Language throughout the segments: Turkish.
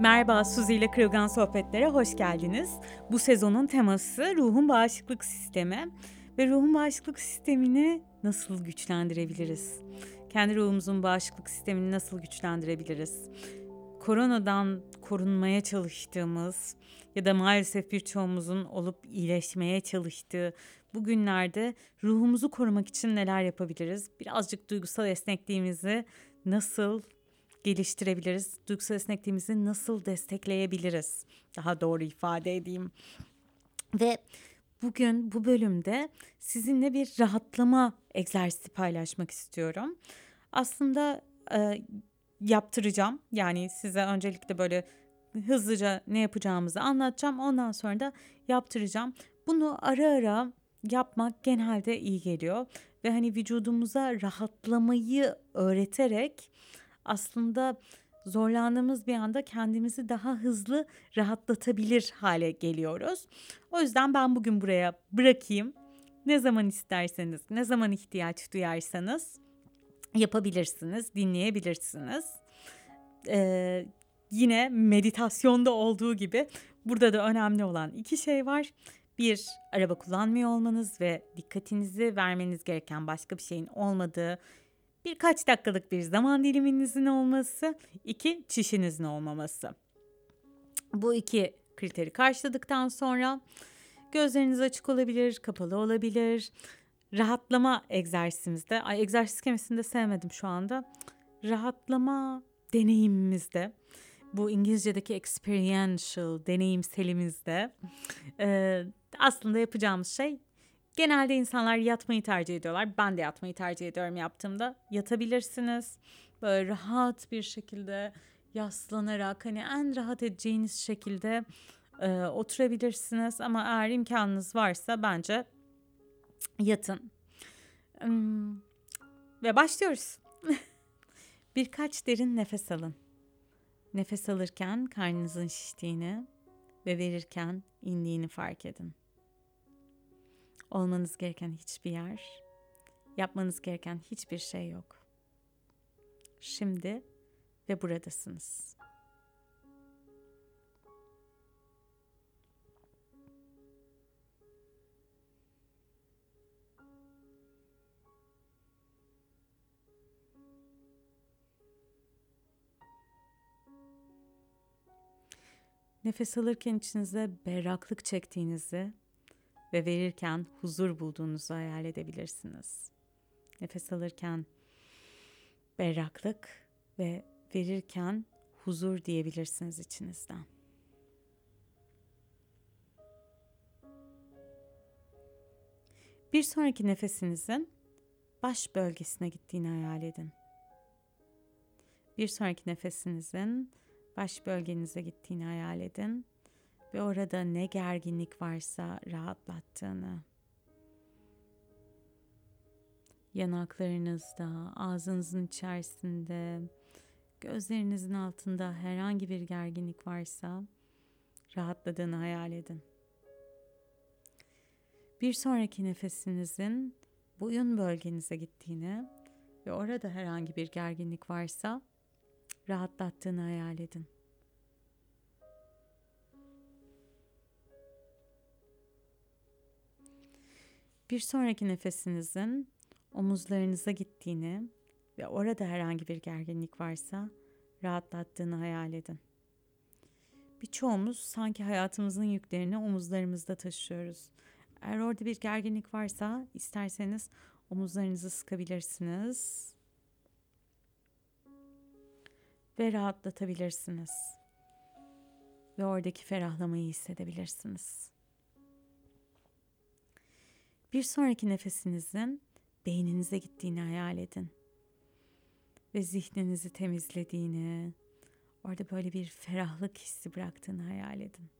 Merhaba Suzi ile Kırılgan Sohbetlere hoş geldiniz. Bu sezonun teması ruhun bağışıklık sistemi ve ruhun bağışıklık sistemini nasıl güçlendirebiliriz? Kendi ruhumuzun bağışıklık sistemini nasıl güçlendirebiliriz? Koronadan korunmaya çalıştığımız ya da maalesef birçoğumuzun olup iyileşmeye çalıştığı bu günlerde ruhumuzu korumak için neler yapabiliriz? Birazcık duygusal esnekliğimizi nasıl geliştirebiliriz? Duygusal esnekliğimizi nasıl destekleyebiliriz? Daha doğru ifade edeyim. Ve bugün bu bölümde sizinle bir rahatlama egzersizi paylaşmak istiyorum. Aslında e, yaptıracağım. Yani size öncelikle böyle hızlıca ne yapacağımızı anlatacağım. Ondan sonra da yaptıracağım. Bunu ara ara yapmak genelde iyi geliyor ve hani vücudumuza rahatlamayı öğreterek aslında zorlandığımız bir anda kendimizi daha hızlı rahatlatabilir hale geliyoruz. O yüzden ben bugün buraya bırakayım. Ne zaman isterseniz, ne zaman ihtiyaç duyarsanız yapabilirsiniz, dinleyebilirsiniz. Ee, yine meditasyonda olduğu gibi burada da önemli olan iki şey var. Bir, araba kullanmıyor olmanız ve dikkatinizi vermeniz gereken başka bir şeyin olmadığı birkaç dakikalık bir zaman diliminizin olması, iki çişinizin olmaması. Bu iki kriteri karşıladıktan sonra gözleriniz açık olabilir, kapalı olabilir. Rahatlama egzersizimizde, ay egzersiz kelimesini de sevmedim şu anda. Rahatlama deneyimimizde, bu İngilizce'deki experiential deneyimselimizde e, aslında yapacağımız şey Genelde insanlar yatmayı tercih ediyorlar. Ben de yatmayı tercih ediyorum yaptığımda. Yatabilirsiniz. Böyle rahat bir şekilde yaslanarak hani en rahat edeceğiniz şekilde e, oturabilirsiniz. Ama eğer imkanınız varsa bence yatın. Hmm. Ve başlıyoruz. Birkaç derin nefes alın. Nefes alırken karnınızın şiştiğini ve verirken indiğini fark edin. Olmanız gereken hiçbir yer, yapmanız gereken hiçbir şey yok. Şimdi ve buradasınız. Nefes alırken içinize berraklık çektiğinizi ve verirken huzur bulduğunuzu hayal edebilirsiniz. Nefes alırken berraklık ve verirken huzur diyebilirsiniz içinizden. Bir sonraki nefesinizin baş bölgesine gittiğini hayal edin. Bir sonraki nefesinizin baş bölgenize gittiğini hayal edin ve orada ne gerginlik varsa rahatlattığını. Yanaklarınızda, ağzınızın içerisinde, gözlerinizin altında herhangi bir gerginlik varsa rahatladığını hayal edin. Bir sonraki nefesinizin boyun bölgenize gittiğini ve orada herhangi bir gerginlik varsa rahatlattığını hayal edin. Bir sonraki nefesinizin omuzlarınıza gittiğini ve orada herhangi bir gerginlik varsa rahatlattığını hayal edin. Birçoğumuz sanki hayatımızın yüklerini omuzlarımızda taşıyoruz. Eğer orada bir gerginlik varsa isterseniz omuzlarınızı sıkabilirsiniz ve rahatlatabilirsiniz. Ve oradaki ferahlamayı hissedebilirsiniz. Bir sonraki nefesinizin beyninize gittiğini hayal edin. Ve zihninizi temizlediğini, orada böyle bir ferahlık hissi bıraktığını hayal edin.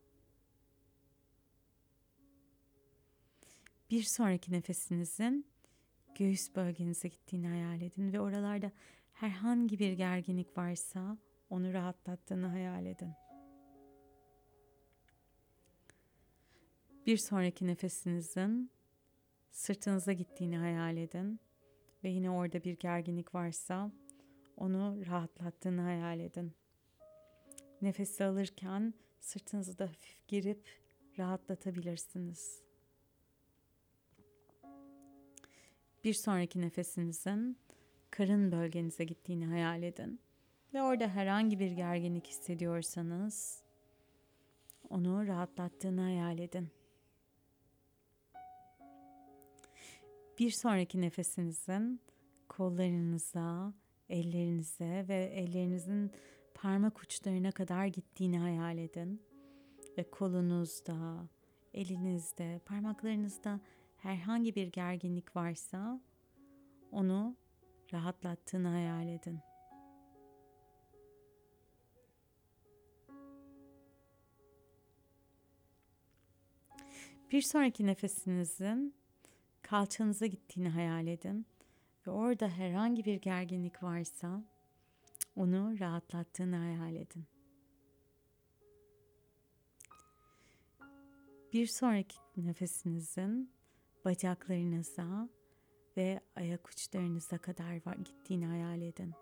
Bir sonraki nefesinizin göğüs bölgenize gittiğini hayal edin ve oralarda herhangi bir gerginlik varsa onu rahatlattığını hayal edin. Bir sonraki nefesinizin sırtınıza gittiğini hayal edin ve yine orada bir gerginlik varsa onu rahatlattığını hayal edin. Nefesi alırken sırtınızı da hafif girip rahatlatabilirsiniz. Bir sonraki nefesinizin karın bölgenize gittiğini hayal edin. Ve orada herhangi bir gerginlik hissediyorsanız onu rahatlattığını hayal edin. Bir sonraki nefesinizin kollarınıza, ellerinize ve ellerinizin parmak uçlarına kadar gittiğini hayal edin. Ve kolunuzda, elinizde, parmaklarınızda herhangi bir gerginlik varsa onu rahatlattığını hayal edin. Bir sonraki nefesinizin kalçanıza gittiğini hayal edin ve orada herhangi bir gerginlik varsa onu rahatlattığını hayal edin. Bir sonraki nefesinizin bacaklarınıza ve ayak uçlarınıza kadar gittiğini hayal edin.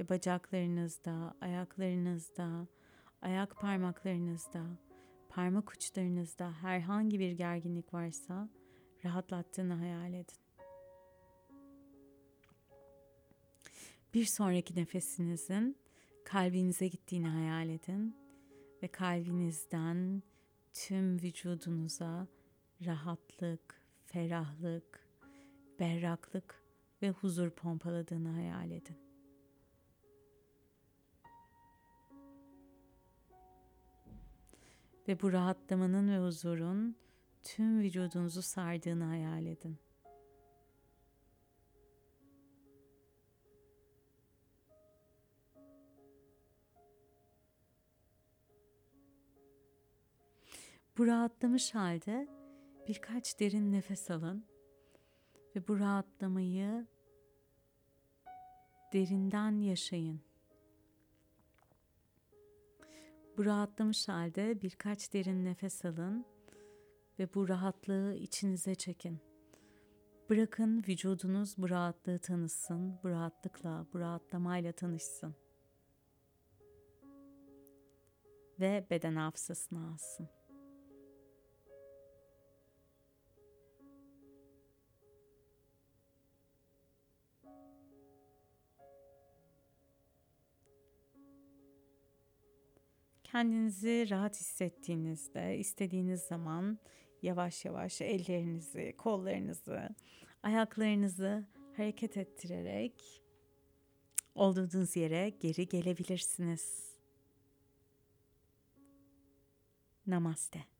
Ve bacaklarınızda, ayaklarınızda, ayak parmaklarınızda, parmak uçlarınızda herhangi bir gerginlik varsa rahatlattığını hayal edin. Bir sonraki nefesinizin kalbinize gittiğini hayal edin ve kalbinizden tüm vücudunuza rahatlık, ferahlık, berraklık ve huzur pompaladığını hayal edin. Ve bu rahatlamanın ve huzurun tüm vücudunuzu sardığını hayal edin. Bu rahatlamış halde birkaç derin nefes alın ve bu rahatlamayı derinden yaşayın. Bu rahatlamış halde birkaç derin nefes alın ve bu rahatlığı içinize çekin. Bırakın vücudunuz bu rahatlığı tanısın, bu rahatlıkla, bu rahatlamayla tanışsın. Ve beden hafızasına alsın. Kendinizi rahat hissettiğinizde, istediğiniz zaman yavaş yavaş ellerinizi, kollarınızı, ayaklarınızı hareket ettirerek olduğunuz yere geri gelebilirsiniz. Namaste.